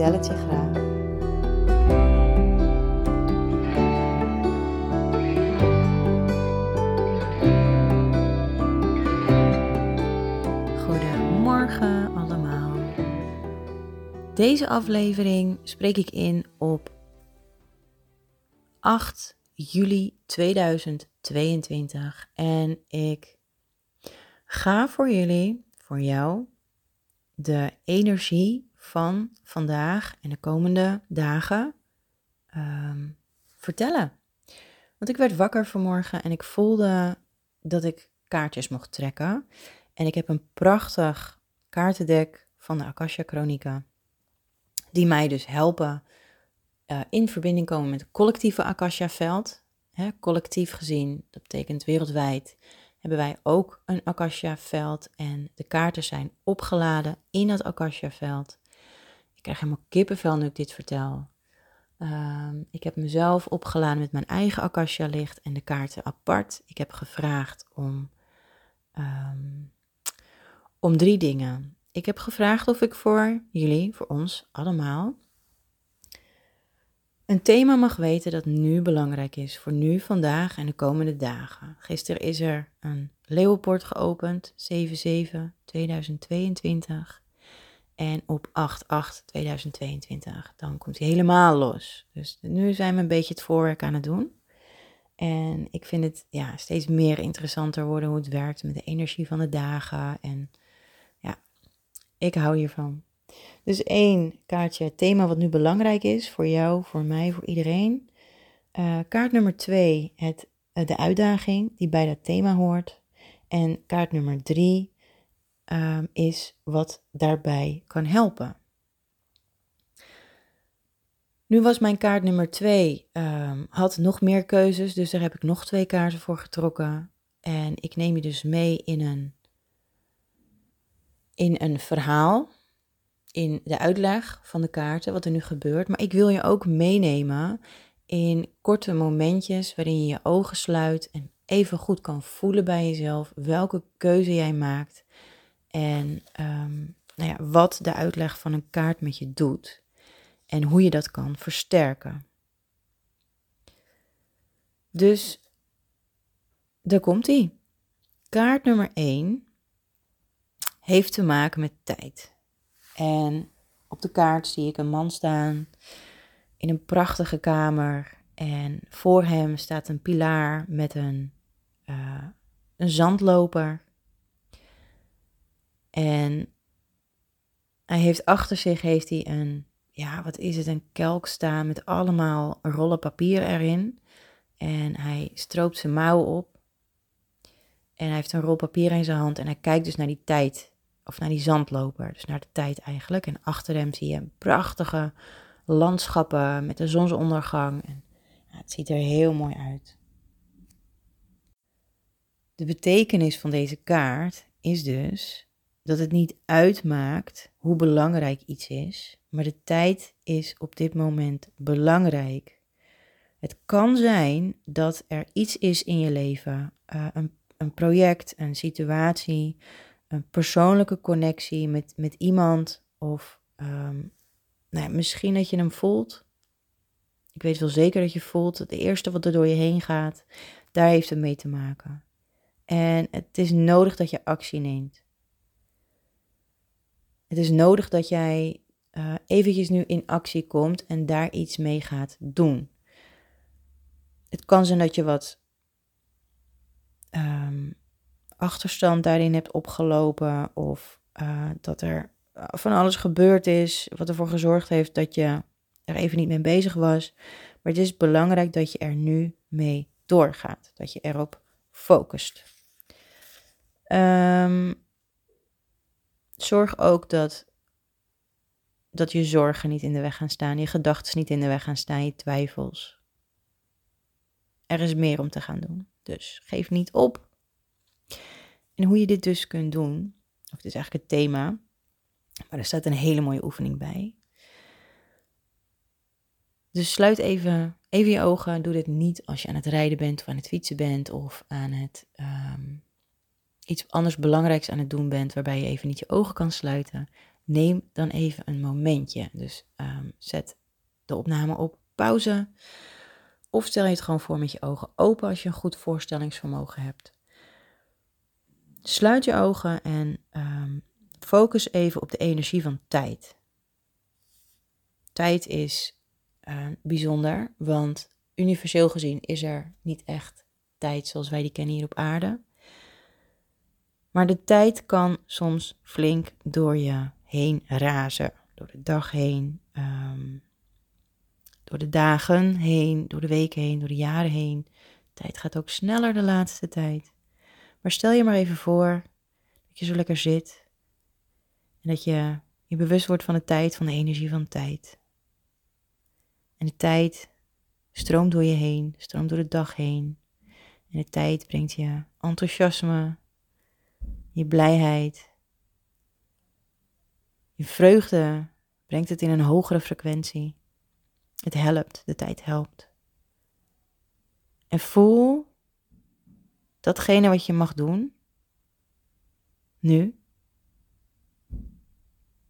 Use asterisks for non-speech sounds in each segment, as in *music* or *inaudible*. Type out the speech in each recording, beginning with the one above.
vertel het je graag. Goedemorgen allemaal. Deze aflevering spreek ik in op 8 juli 2022 en ik ga voor jullie, voor jou, de energie van vandaag en de komende dagen ehm, vertellen. Want ik werd wakker vanmorgen en ik voelde dat ik kaartjes mocht trekken. En ik heb een prachtig kaartendek van de Akasha Chronica. Die mij dus helpen uh, in verbinding komen met het collectieve Akasha-veld. collectief gezien, dat betekent wereldwijd, hebben wij ook een Akasha-veld. En de kaarten zijn opgeladen in dat Akasha-veld. Ik krijg helemaal kippenvel nu ik dit vertel. Um, ik heb mezelf opgeladen met mijn eigen Akasha-licht en de kaarten apart. Ik heb gevraagd om, um, om drie dingen. Ik heb gevraagd of ik voor jullie, voor ons allemaal, een thema mag weten dat nu belangrijk is, voor nu, vandaag en de komende dagen. Gisteren is er een leeuwpoort geopend, 7-7-2022. En op 8-8-2022, dan komt hij helemaal los. Dus nu zijn we een beetje het voorwerk aan het doen. En ik vind het ja, steeds meer interessanter worden hoe het werkt met de energie van de dagen. En ja, ik hou hiervan. Dus één kaartje, het thema wat nu belangrijk is voor jou, voor mij, voor iedereen. Uh, kaart nummer twee, het, uh, de uitdaging die bij dat thema hoort. En kaart nummer drie um, is wat daarbij kan helpen. Nu was mijn kaart nummer twee, um, had nog meer keuzes, dus daar heb ik nog twee kaarten voor getrokken. En ik neem je dus mee in een, in een verhaal in de uitleg van de kaarten wat er nu gebeurt. Maar ik wil je ook meenemen in korte momentjes waarin je je ogen sluit en even goed kan voelen bij jezelf welke keuze jij maakt. En um, nou ja, wat de uitleg van een kaart met je doet. En hoe je dat kan versterken. Dus daar komt ie. Kaart nummer 1 heeft te maken met tijd. En op de kaart zie ik een man staan in een prachtige kamer. En voor hem staat een pilaar met een, uh, een zandloper. En hij heeft achter zich heeft hij een, ja, wat is het, een kelk staan met allemaal rollen papier erin. En hij stroopt zijn mouw op. En hij heeft een rol papier in zijn hand en hij kijkt dus naar die tijd of naar die zandloper, dus naar de tijd eigenlijk. En achter hem zie je prachtige landschappen met de zonsondergang. En, ja, het ziet er heel mooi uit. De betekenis van deze kaart is dus dat het niet uitmaakt hoe belangrijk iets is, maar de tijd is op dit moment belangrijk. Het kan zijn dat er iets is in je leven, uh, een, een project, een situatie, een persoonlijke connectie met, met iemand. Of um, nou ja, misschien dat je hem voelt. Ik weet wel zeker dat je voelt. Het eerste wat er door je heen gaat, daar heeft het mee te maken. En het is nodig dat je actie neemt. Het is nodig dat jij uh, eventjes nu in actie komt en daar iets mee gaat doen. Het kan zijn dat je wat um, achterstand daarin hebt opgelopen of uh, dat er van alles gebeurd is wat ervoor gezorgd heeft dat je er even niet mee bezig was. Maar het is belangrijk dat je er nu mee doorgaat, dat je erop focust. Um, zorg ook dat dat je zorgen niet in de weg gaan staan, je gedachten niet in de weg gaan staan, je twijfels. Er is meer om te gaan doen. Dus geef niet op. En hoe je dit dus kunt doen, of het is eigenlijk het thema, maar er staat een hele mooie oefening bij. Dus sluit even, even je ogen. Doe dit niet als je aan het rijden bent of aan het fietsen bent of aan het ehm, iets anders belangrijks aan het doen bent waarbij je even niet je ogen kan sluiten. Neem dan even een momentje. Dus ehm, zet de opname op pauze. Of stel je het gewoon voor met je ogen open als je een goed voorstellingsvermogen hebt. Sluit je ogen en ehm, focus even op de energie van tijd. Tijd is uh, bijzonder, want universeel gezien is er niet echt tijd zoals wij die kennen hier op aarde. Maar de tijd kan soms flink door je heen razen, door de dag heen, ehm, door de dagen heen, door de weken heen, door de jaren heen. Tijd gaat ook sneller de laatste tijd. Maar stel je maar even voor dat je zo lekker zit en dat je je bewust wordt van de tijd, van de energie van tijd. En de tijd stroomt door je heen, stroomt door de dag heen. En de tijd brengt je enthousiasme, je blijheid, je vreugde, brengt het in een hogere frequentie. Het helpt, de tijd helpt. En voel datgene wat je mag doen, nu,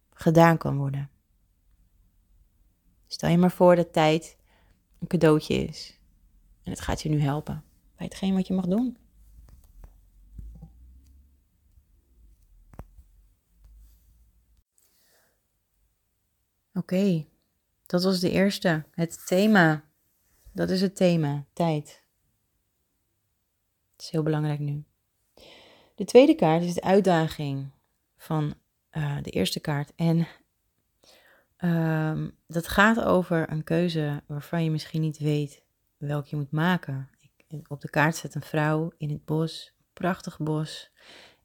gedaan kan worden. Stel je maar voor dat tijd een cadeautje is. En het gaat je nu helpen bij hetgeen wat je mag doen. Oké, dat was de eerste. Het thema. Dat is het thema, tijd. Het is heel belangrijk nu. De tweede kaart is de uitdaging van uh, de eerste kaart. En um, dat gaat over een keuze waarvan je misschien niet weet welke je moet maken. Ik, op de kaart zet een vrouw in het bos, prachtig bos.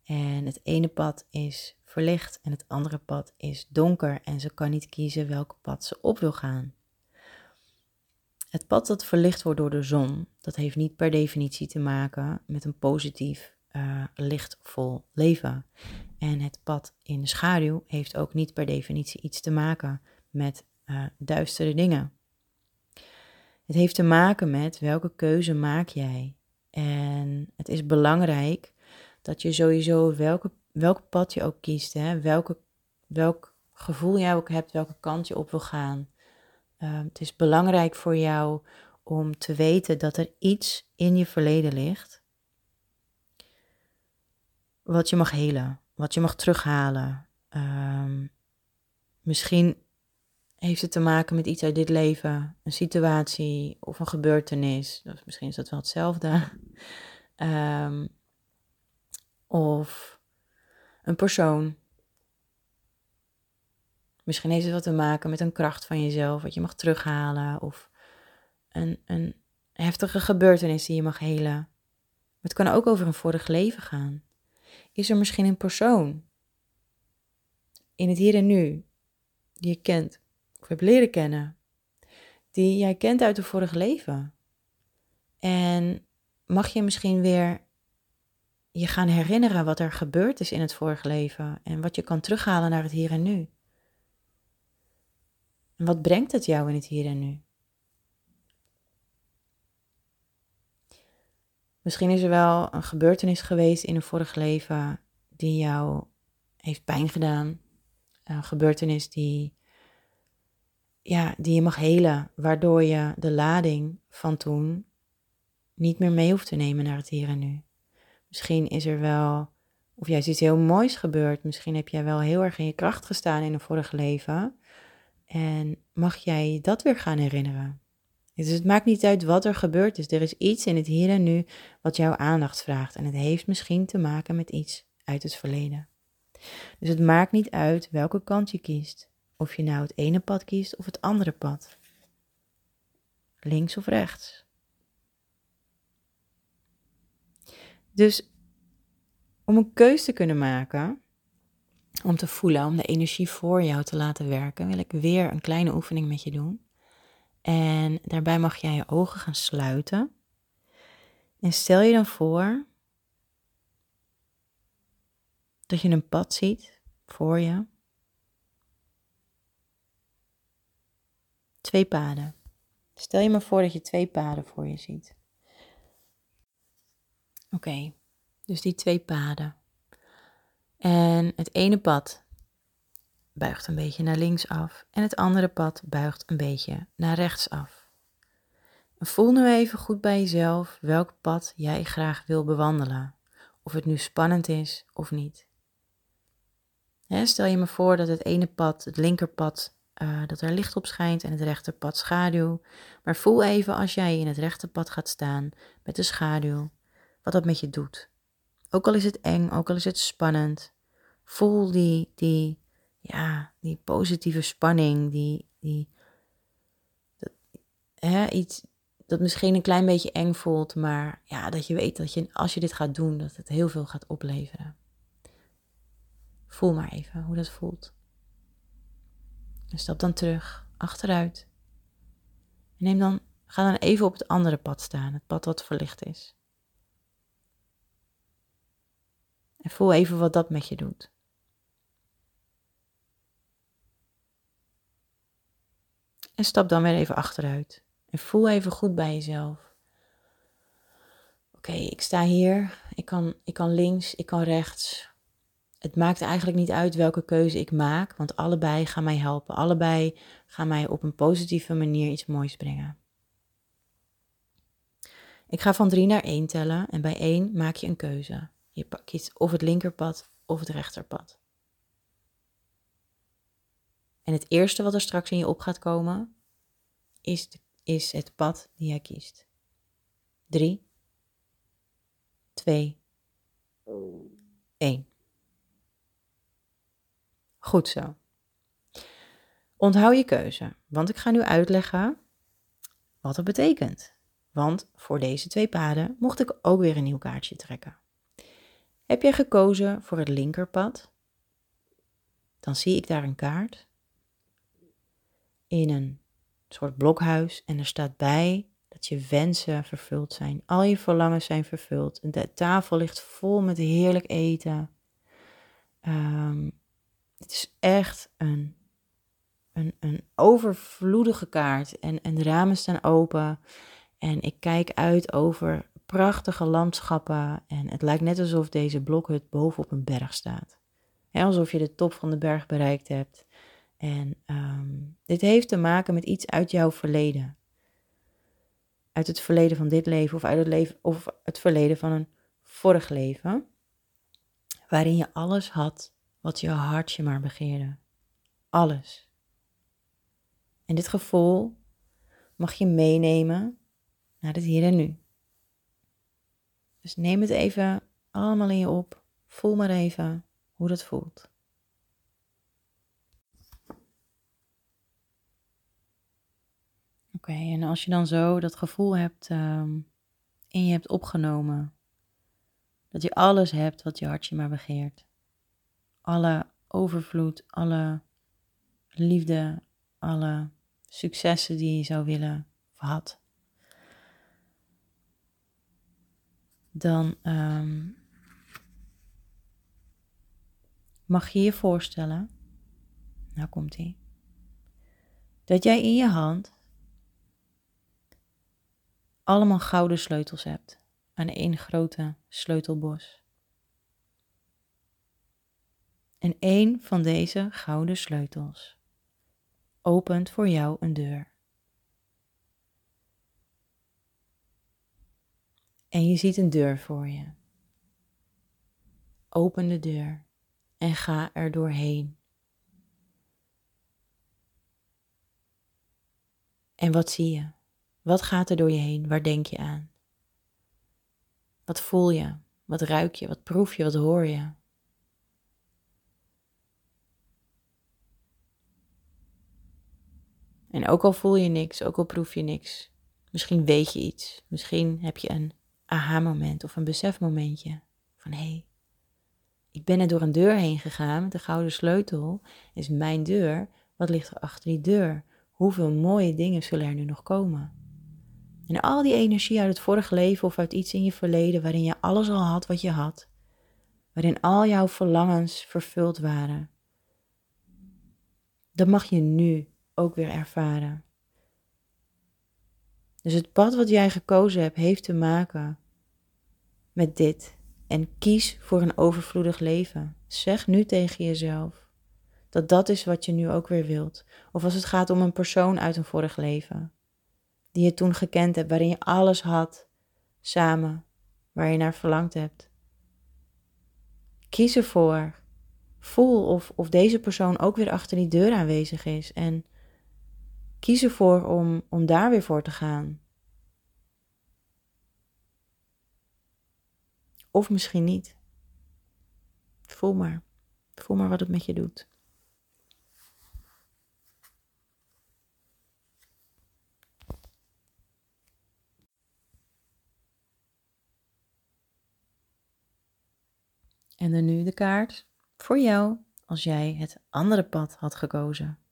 En het ene pad is verlicht en het andere pad is donker. En ze kan niet kiezen welk pad ze op wil gaan. Het pad dat verlicht wordt door de zon, dat heeft niet per definitie te maken met een positief, uh, lichtvol leven. En het pad in de schaduw heeft ook niet per definitie iets te maken met uh, duistere dingen. Het heeft te maken met welke keuze maak jij. En het is belangrijk dat je sowieso welke, welk pad je ook kiest, hè, welke, welk gevoel jij ook hebt, welke kant je op wil gaan. Uh, het is belangrijk voor jou om te weten dat er iets in je verleden ligt wat je mag helen, wat je mag terughalen. Um, misschien heeft het te maken met iets uit dit leven, een situatie of een gebeurtenis. Misschien is dat wel hetzelfde. Um, *laughs* of een persoon. Misschien heeft het wat te maken met een kracht van jezelf, wat je mag terughalen. Of een, een heftige gebeurtenis die je mag helen. Het kan ook over een vorig leven gaan. Is er misschien een persoon in het hier en nu die je kent of hebt leren kennen, die jij kent uit het vorige leven? En mag je misschien weer je gaan herinneren wat er gebeurd is in het vorige leven en wat je kan terughalen naar het hier en nu? En wat brengt het jou in het hier en nu? Misschien is er wel een gebeurtenis geweest in een vorig leven die jou heeft pijn gedaan. Een gebeurtenis die, ja, die je mag helen, waardoor je de lading van toen niet meer mee hoeft te nemen naar het hier en nu. Misschien is er wel, of juist iets heel moois gebeurd. Misschien heb jij wel heel erg in je kracht gestaan in een vorig leven. En mag jij dat weer gaan herinneren? Dus het maakt niet uit wat er gebeurd is. Er is iets in het hier en nu wat jouw aandacht vraagt. En het heeft misschien te maken met iets uit het verleden. Dus het maakt niet uit welke kant je kiest. Of je nou het ene pad kiest of het andere pad. Links of rechts. Dus om een keus te kunnen maken, om te voelen, om de energie voor jou te laten werken, wil ik weer een kleine oefening met je doen. En daarbij mag jij je ogen gaan sluiten. En stel je dan voor dat je een pad ziet voor je. Twee paden. Stel je maar voor dat je twee paden voor je ziet. Oké, dus die twee paden. En het ene pad buigt een beetje naar links af en het andere pad buigt een beetje naar rechts af. Voel nu even goed bij jezelf welk pad jij graag wil bewandelen, of het nu spannend is of niet. stel je me voor dat het ene pad, het linkerpad, uh, dat er licht op schijnt en het rechterpad schaduw. Maar voel even als jij in het rechterpad gaat staan met de schaduw, wat dat met je doet. Ook al is het eng, ook al is het spannend, voel die, die, ja, die positieve spanning, die, die dat, hè, iets dat misschien een klein beetje eng voelt, maar ja, dat je weet dat je als je dit gaat doen, dat het heel veel gaat opleveren. Voel maar even hoe dat voelt. En stap dan terug, achteruit. En neem dan, ga dan even op het andere pad staan, het pad wat verlicht is. En voel even wat dat met je doet. En stap dan weer even achteruit. En voel even goed bij jezelf. Oké, ik sta hier. Ik kan, ik kan links, ik kan rechts. Het maakt eigenlijk niet uit welke keuze ik maak, want allebei gaan mij helpen. Allebei gaan mij op een positieve manier iets moois brengen. Ik ga van drie naar één tellen en bij één maak je een keuze. Je kiest of het linkerpad of het rechterpad. En het eerste wat er straks in je op gaat komen, is, is het pad die jij kiest. 3, 2, 1. Goed zo. Onthoud je keuze, want ik ga nu uitleggen wat dat betekent. Want voor deze twee paden mocht ik ook weer een nieuw kaartje trekken. Heb jij gekozen voor het linkerpad? Dan zie ik daar een kaart in een soort blokhuis en er staat bij dat je wensen vervuld zijn. Al je verlangens zijn vervuld. De tafel ligt vol met heerlijk eten. Um, het is echt een, een, een overvloedige kaart. En, en de ramen staan open. En ik kijk uit over prachtige landschappen. En het lijkt net alsof deze blokhut bovenop een berg staat. alsof je de top van de berg bereikt hebt. En ehm, dit heeft te maken met iets uit jouw verleden. Uit het verleden van dit leven of uit het, leven, of het verleden van een vorig leven. Waarin je alles had wat je hartje maar begeerde. Alles. En dit gevoel mag je meenemen naar het hier en nu. Dus neem het even allemaal in je op. Voel maar even hoe dat voelt. Oké, en als je dan zo dat gevoel hebt um, in je hebt opgenomen, dat je alles hebt wat je hartje maar begeert, alle overvloed, alle liefde, alle successen die je zou willen of had, dan um, mag je je voorstellen, nou komt ie, dat jij in je hand allemaal gouden sleutels hebt aan één grote sleutelbos. En één van deze gouden sleutels opent voor jou een deur. En je ziet een deur voor je. Open de deur en ga er doorheen. En wat zie je? Wat gaat er door je heen? Waar denk je aan? Wat voel je? Wat ruik je? Wat proef je? Wat hoor je? En ook al voel je niks, ook al proef je niks, misschien weet je iets, misschien heb je een aha-moment of een besefmomentje van hé, hey, Ik ben er door een deur heen gegaan de gouden sleutel. Is mijn deur. Wat ligt er achter die deur? Hoeveel mooie dingen zullen er nu nog komen? En al die energie uit het vorige leven of uit iets in je verleden waarin je alles al had wat je had, waarin al jouw verlangens vervuld waren, dat mag je nu ook weer ervaren. Dus het pad wat jij gekozen hebt, heeft te maken met dit. En kies voor een overvloedig leven. Zeg nu tegen jezelf dat dat is wat je nu ook weer wilt. Of als het gaat om een persoon uit een vorig leven, die je toen gekend hebt, waarin je alles had samen, waar je naar verlangd hebt. Kies ervoor. Voel of, of deze persoon ook weer achter die deur aanwezig is. En kies ervoor om, om daar weer voor te gaan. Of misschien niet. Voel maar. Voel maar wat het met je doet. En dan nu de kaart voor jou als jij het andere pad had gekozen.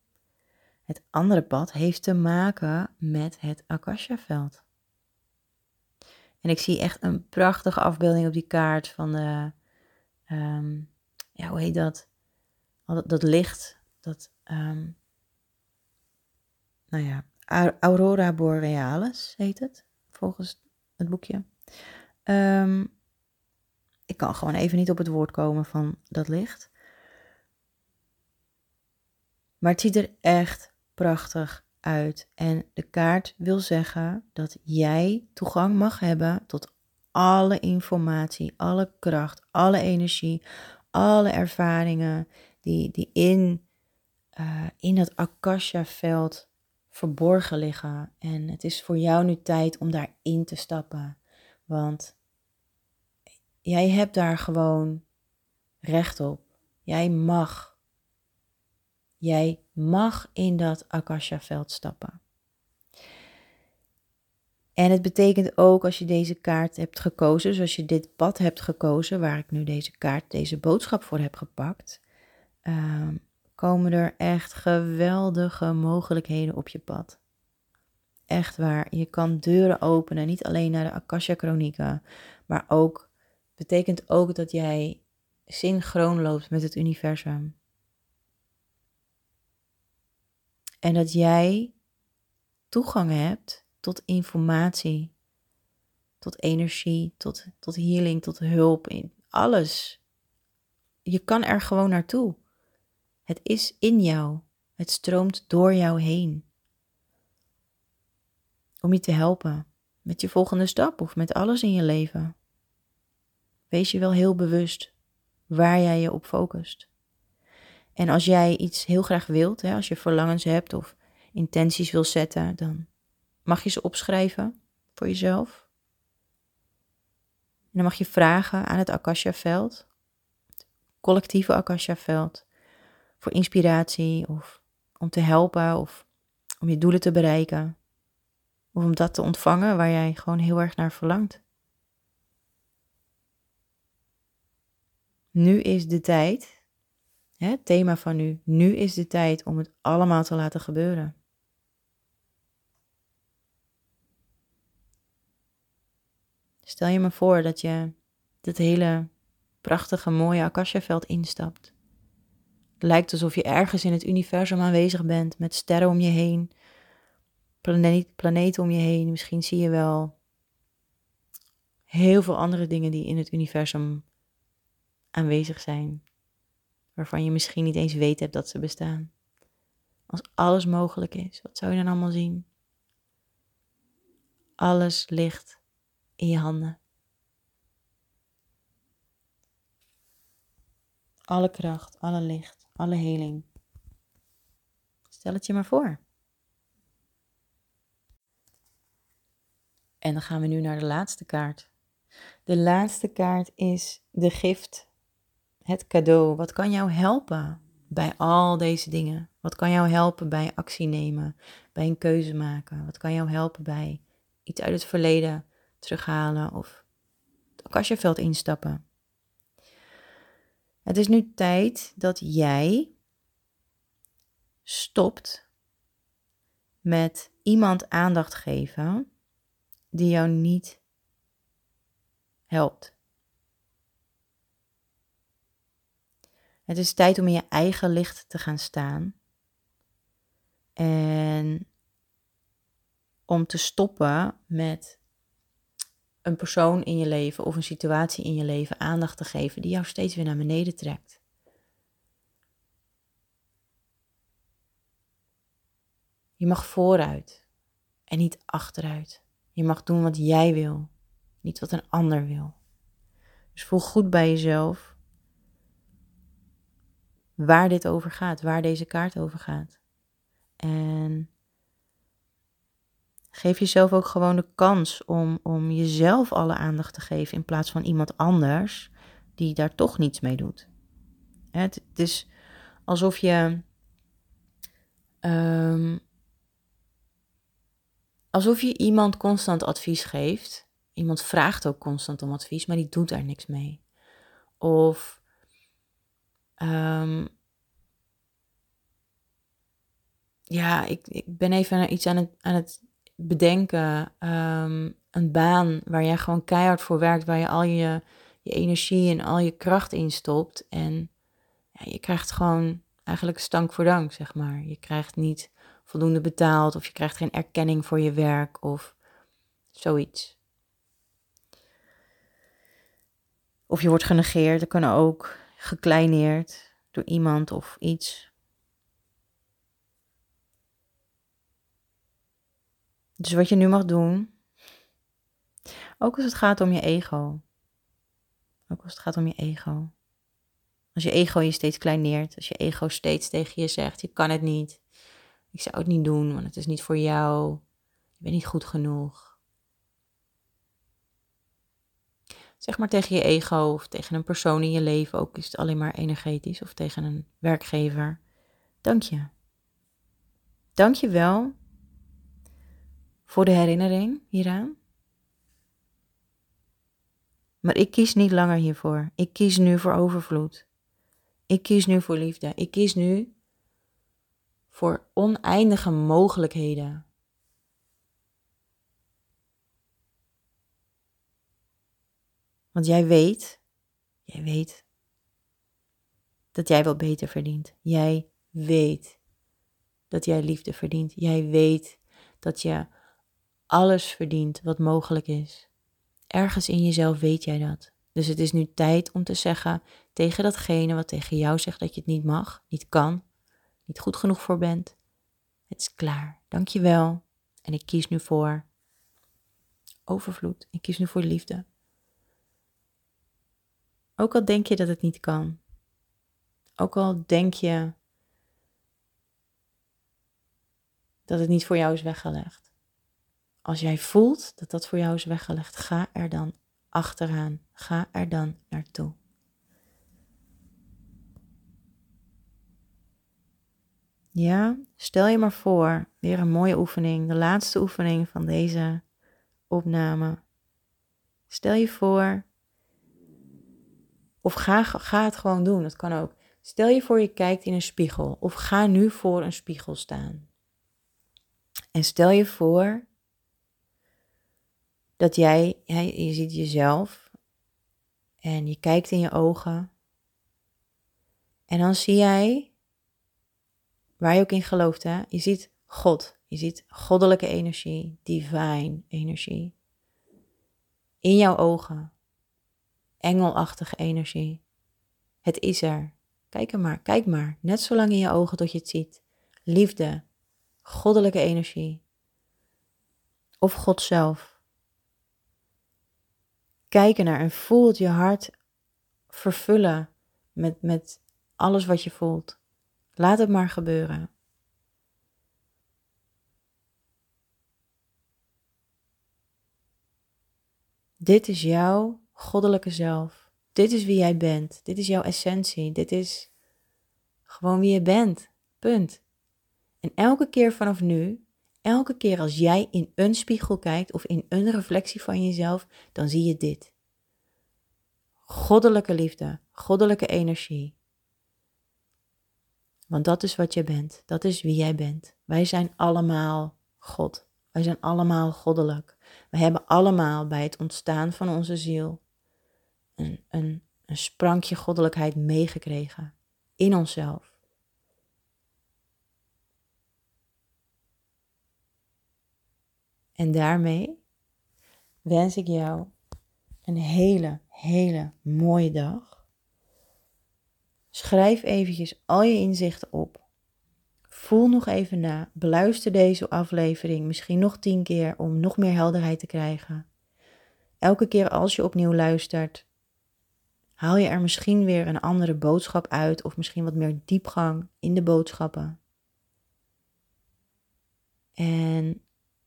Het andere pad heeft te maken met het Akasha-veld. En ik zie echt een prachtige afbeelding op die kaart van de, ehm, ja, hoe heet dat? Dat, dat licht, dat, um, nou ja, Aurora Borealis heet het, volgens het boekje. Um, ik kan gewoon even niet op het woord komen van dat licht. Maar het ziet er echt prachtig uit. En de kaart wil zeggen dat jij toegang mag hebben tot alle informatie, alle kracht, alle energie, alle ervaringen die, die in, uh, in dat Akasha-veld verborgen liggen. En het is voor jou nu tijd om daarin te stappen. Want jij hebt daar gewoon recht op. Jij mag. Jij mag in dat Akasha-veld stappen. En het betekent ook als je deze kaart hebt gekozen, zoals je dit pad hebt gekozen, waar ik nu deze kaart, deze boodschap voor heb gepakt, uh, komen er echt geweldige mogelijkheden op je pad. Echt waar, je kan deuren openen, niet alleen naar de Akasha Chronieken, maar ook betekent ook dat jij synchroon loopt met het universum. En dat jij toegang hebt tot informatie, tot energie, tot, tot healing, tot hulp, in alles. Je kan er gewoon naartoe. Het is in jou. Het stroomt door jou heen. Om je te helpen met je volgende stap of met alles in je leven. Wees je wel heel bewust waar jij je op focust. En als jij iets heel graag wilt, hè, als je verlangens hebt of intenties wil zetten, dan mag je ze opschrijven voor jezelf. En dan mag je vragen aan het Akasha-veld, het collectieve Akasha-veld, voor inspiratie of om te helpen of om je doelen te bereiken. Of om dat te ontvangen waar jij gewoon heel erg naar verlangt. Nu is de tijd, het thema van nu, nu is de tijd om het allemaal te laten gebeuren. Stel je me voor dat je dit hele prachtige, mooie Akasha-veld instapt. Het lijkt alsof je ergens in het universum aanwezig bent, met sterren om je heen, planeet, planeten om je heen. Misschien zie je wel heel veel andere dingen die in het universum aanwezig zijn, waarvan je misschien niet eens weet hebt dat ze bestaan. Als alles mogelijk is, wat zou je dan allemaal zien? Alles ligt in je handen. Alle kracht, alle licht, alle heling. Stel het je maar voor. En dan gaan we nu naar de laatste kaart. De laatste kaart is de gift het cadeau? Wat kan jou helpen bij al deze dingen? Wat kan jou helpen bij actie nemen, bij een keuze maken? Wat kan jou helpen bij iets uit het verleden terughalen of het veld instappen? Het is nu tijd dat jij stopt met iemand aandacht geven die jou niet helpt. Het is tijd om in je eigen licht te gaan staan. En om te stoppen met een persoon in je leven of een situatie in je leven aandacht te geven die jou steeds weer naar beneden trekt. Je mag vooruit en niet achteruit. Je mag doen wat jij wil, niet wat een ander wil. Dus voel goed bij jezelf waar dit over gaat, waar deze kaart over gaat. En geef jezelf ook gewoon de kans om, om jezelf alle aandacht te geven in plaats van iemand anders die daar toch niets mee doet. Het, is alsof je. Um, alsof je iemand constant advies geeft. Iemand vraagt ook constant om advies, maar die doet daar niks mee. Of um, ja, ik, ik ben even iets aan het, aan het bedenken. Um, een baan waar jij gewoon keihard voor werkt, waar je al je, je energie en al je kracht in stopt. En ja, je krijgt gewoon eigenlijk stank voor dank, zeg maar. Je krijgt niet voldoende betaald of je krijgt geen erkenning voor je werk of zoiets. Of je wordt genegeerd, dat kan ook gekleineerd door iemand of iets. Dus wat je nu mag doen, ook als het gaat om je ego. Ook als het gaat om je ego. Als je ego je steeds kleineert, als je ego steeds tegen je zegt, je kan het niet. Ik zou het niet doen, want het is niet voor jou. Je bent niet goed genoeg. Zeg maar tegen je ego of tegen een persoon in je leven, ook is het alleen maar energetisch, of tegen een werkgever. Dank je. Dank je wel voor de herinnering hieraan. Maar ik kies niet langer hiervoor. Ik kies nu voor overvloed. Ik kies nu voor liefde. Ik kies nu voor oneindige mogelijkheden. Want jij weet, jij weet dat jij wel beter verdient. Jij weet dat jij liefde verdient. Jij weet dat je alles verdient wat mogelijk is. Ergens in jezelf weet jij dat. Dus het is nu tijd om te zeggen tegen datgene wat tegen jou zegt dat je het niet mag, niet kan, niet goed genoeg voor bent. Het is klaar. Dank je wel. En ik kies nu voor overvloed. Ik kies nu voor liefde. Ook al denk je dat het niet kan. Ook al denk je dat het niet voor jou is weggelegd. Als jij voelt dat dat voor jou is weggelegd, ga er dan achteraan. Ga er dan naartoe. Ja, stel je maar voor, weer een mooie oefening, de laatste oefening van deze opname. Stel je voor, of ga, ga het gewoon doen, dat kan ook. Stel je voor je kijkt in een spiegel, of ga nu voor een spiegel staan. En stel je voor dat jij, je ziet jezelf en je kijkt in je ogen. En dan zie jij, waar je ook in gelooft, hè, je ziet God. Je ziet goddelijke energie, divine energie. In jouw ogen. Engelachtige energie. Het is er. Kijk er maar, kijk maar. Net zo lang in je ogen tot je het ziet. Liefde, goddelijke energie. Of God zelf kijken naar en voel het je hart vervullen met, met alles wat je voelt. Laat het maar gebeuren. Dit is jouw goddelijke zelf. Dit is wie jij bent. Dit is jouw essentie. Dit is gewoon wie je bent. Punt. En elke keer vanaf nu, elke keer als jij in een spiegel kijkt of in een reflectie van jezelf, dan zie je dit goddelijke liefde, goddelijke energie. Want dat is wat je bent, dat is wie jij bent. Wij zijn allemaal God. Wij zijn allemaal goddelijk. We hebben allemaal bij het ontstaan van onze ziel een, een, een sprankje goddelijkheid meegekregen in onszelf. En daarmee wens ik jou een hele, hele mooie dag. Schrijf eventjes al je inzichten op. Voel nog even na. Beluister deze aflevering misschien nog tien keer om nog meer helderheid te krijgen. Elke keer als je opnieuw luistert, haal je er misschien weer een andere boodschap uit of misschien wat meer diepgang in de boodschappen. En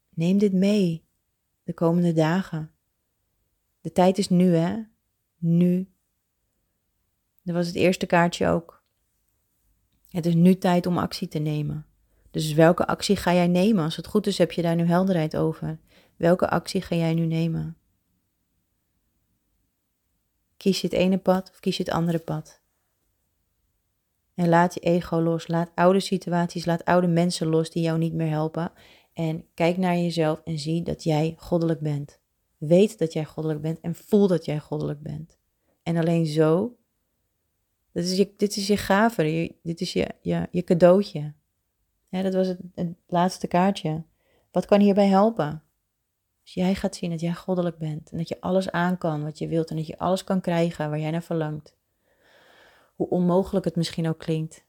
neem dit mee de komende dagen. De tijd is nu, hè? Nu. Dat was het eerste kaartje ook. Het is nu tijd om actie te nemen. Dus welke actie ga jij nemen? Als het goed is, heb je daar nu helderheid over. Welke actie ga jij nu nemen? Kies je het ene pad of kies je het andere pad? En laat je ego los. Laat oude situaties, laat oude mensen los die jou niet meer helpen. En kijk naar jezelf en zie dat jij goddelijk bent. Weet dat jij goddelijk bent en voel dat jij goddelijk bent. En alleen zo, dit is je, dit is je gave, dit is je, je, je cadeautje. Dat was het laatste kaartje. Wat kan hierbij helpen? Als jij gaat zien dat jij goddelijk bent en dat je alles aan kan wat je wilt en dat je alles kan krijgen waar jij naar verlangt. Hoe onmogelijk het misschien ook klinkt.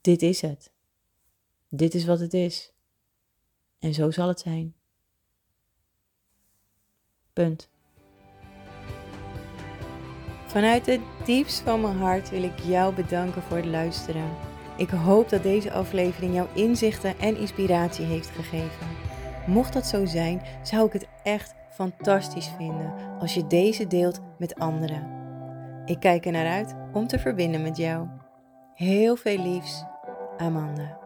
Dit is het. Dit is wat het is. En zo zal het zijn. Punt. Vanuit het diepst van mijn hart wil ik jou bedanken voor het luisteren. Ik hoop dat deze aflevering jouw inzichten en inspiratie heeft gegeven. Mocht dat zo zijn, zou ik het echt fantastisch vinden als je deze deelt met anderen. Ik kijk er naar uit om te verbinden met jou. Heel veel liefs, Amanda.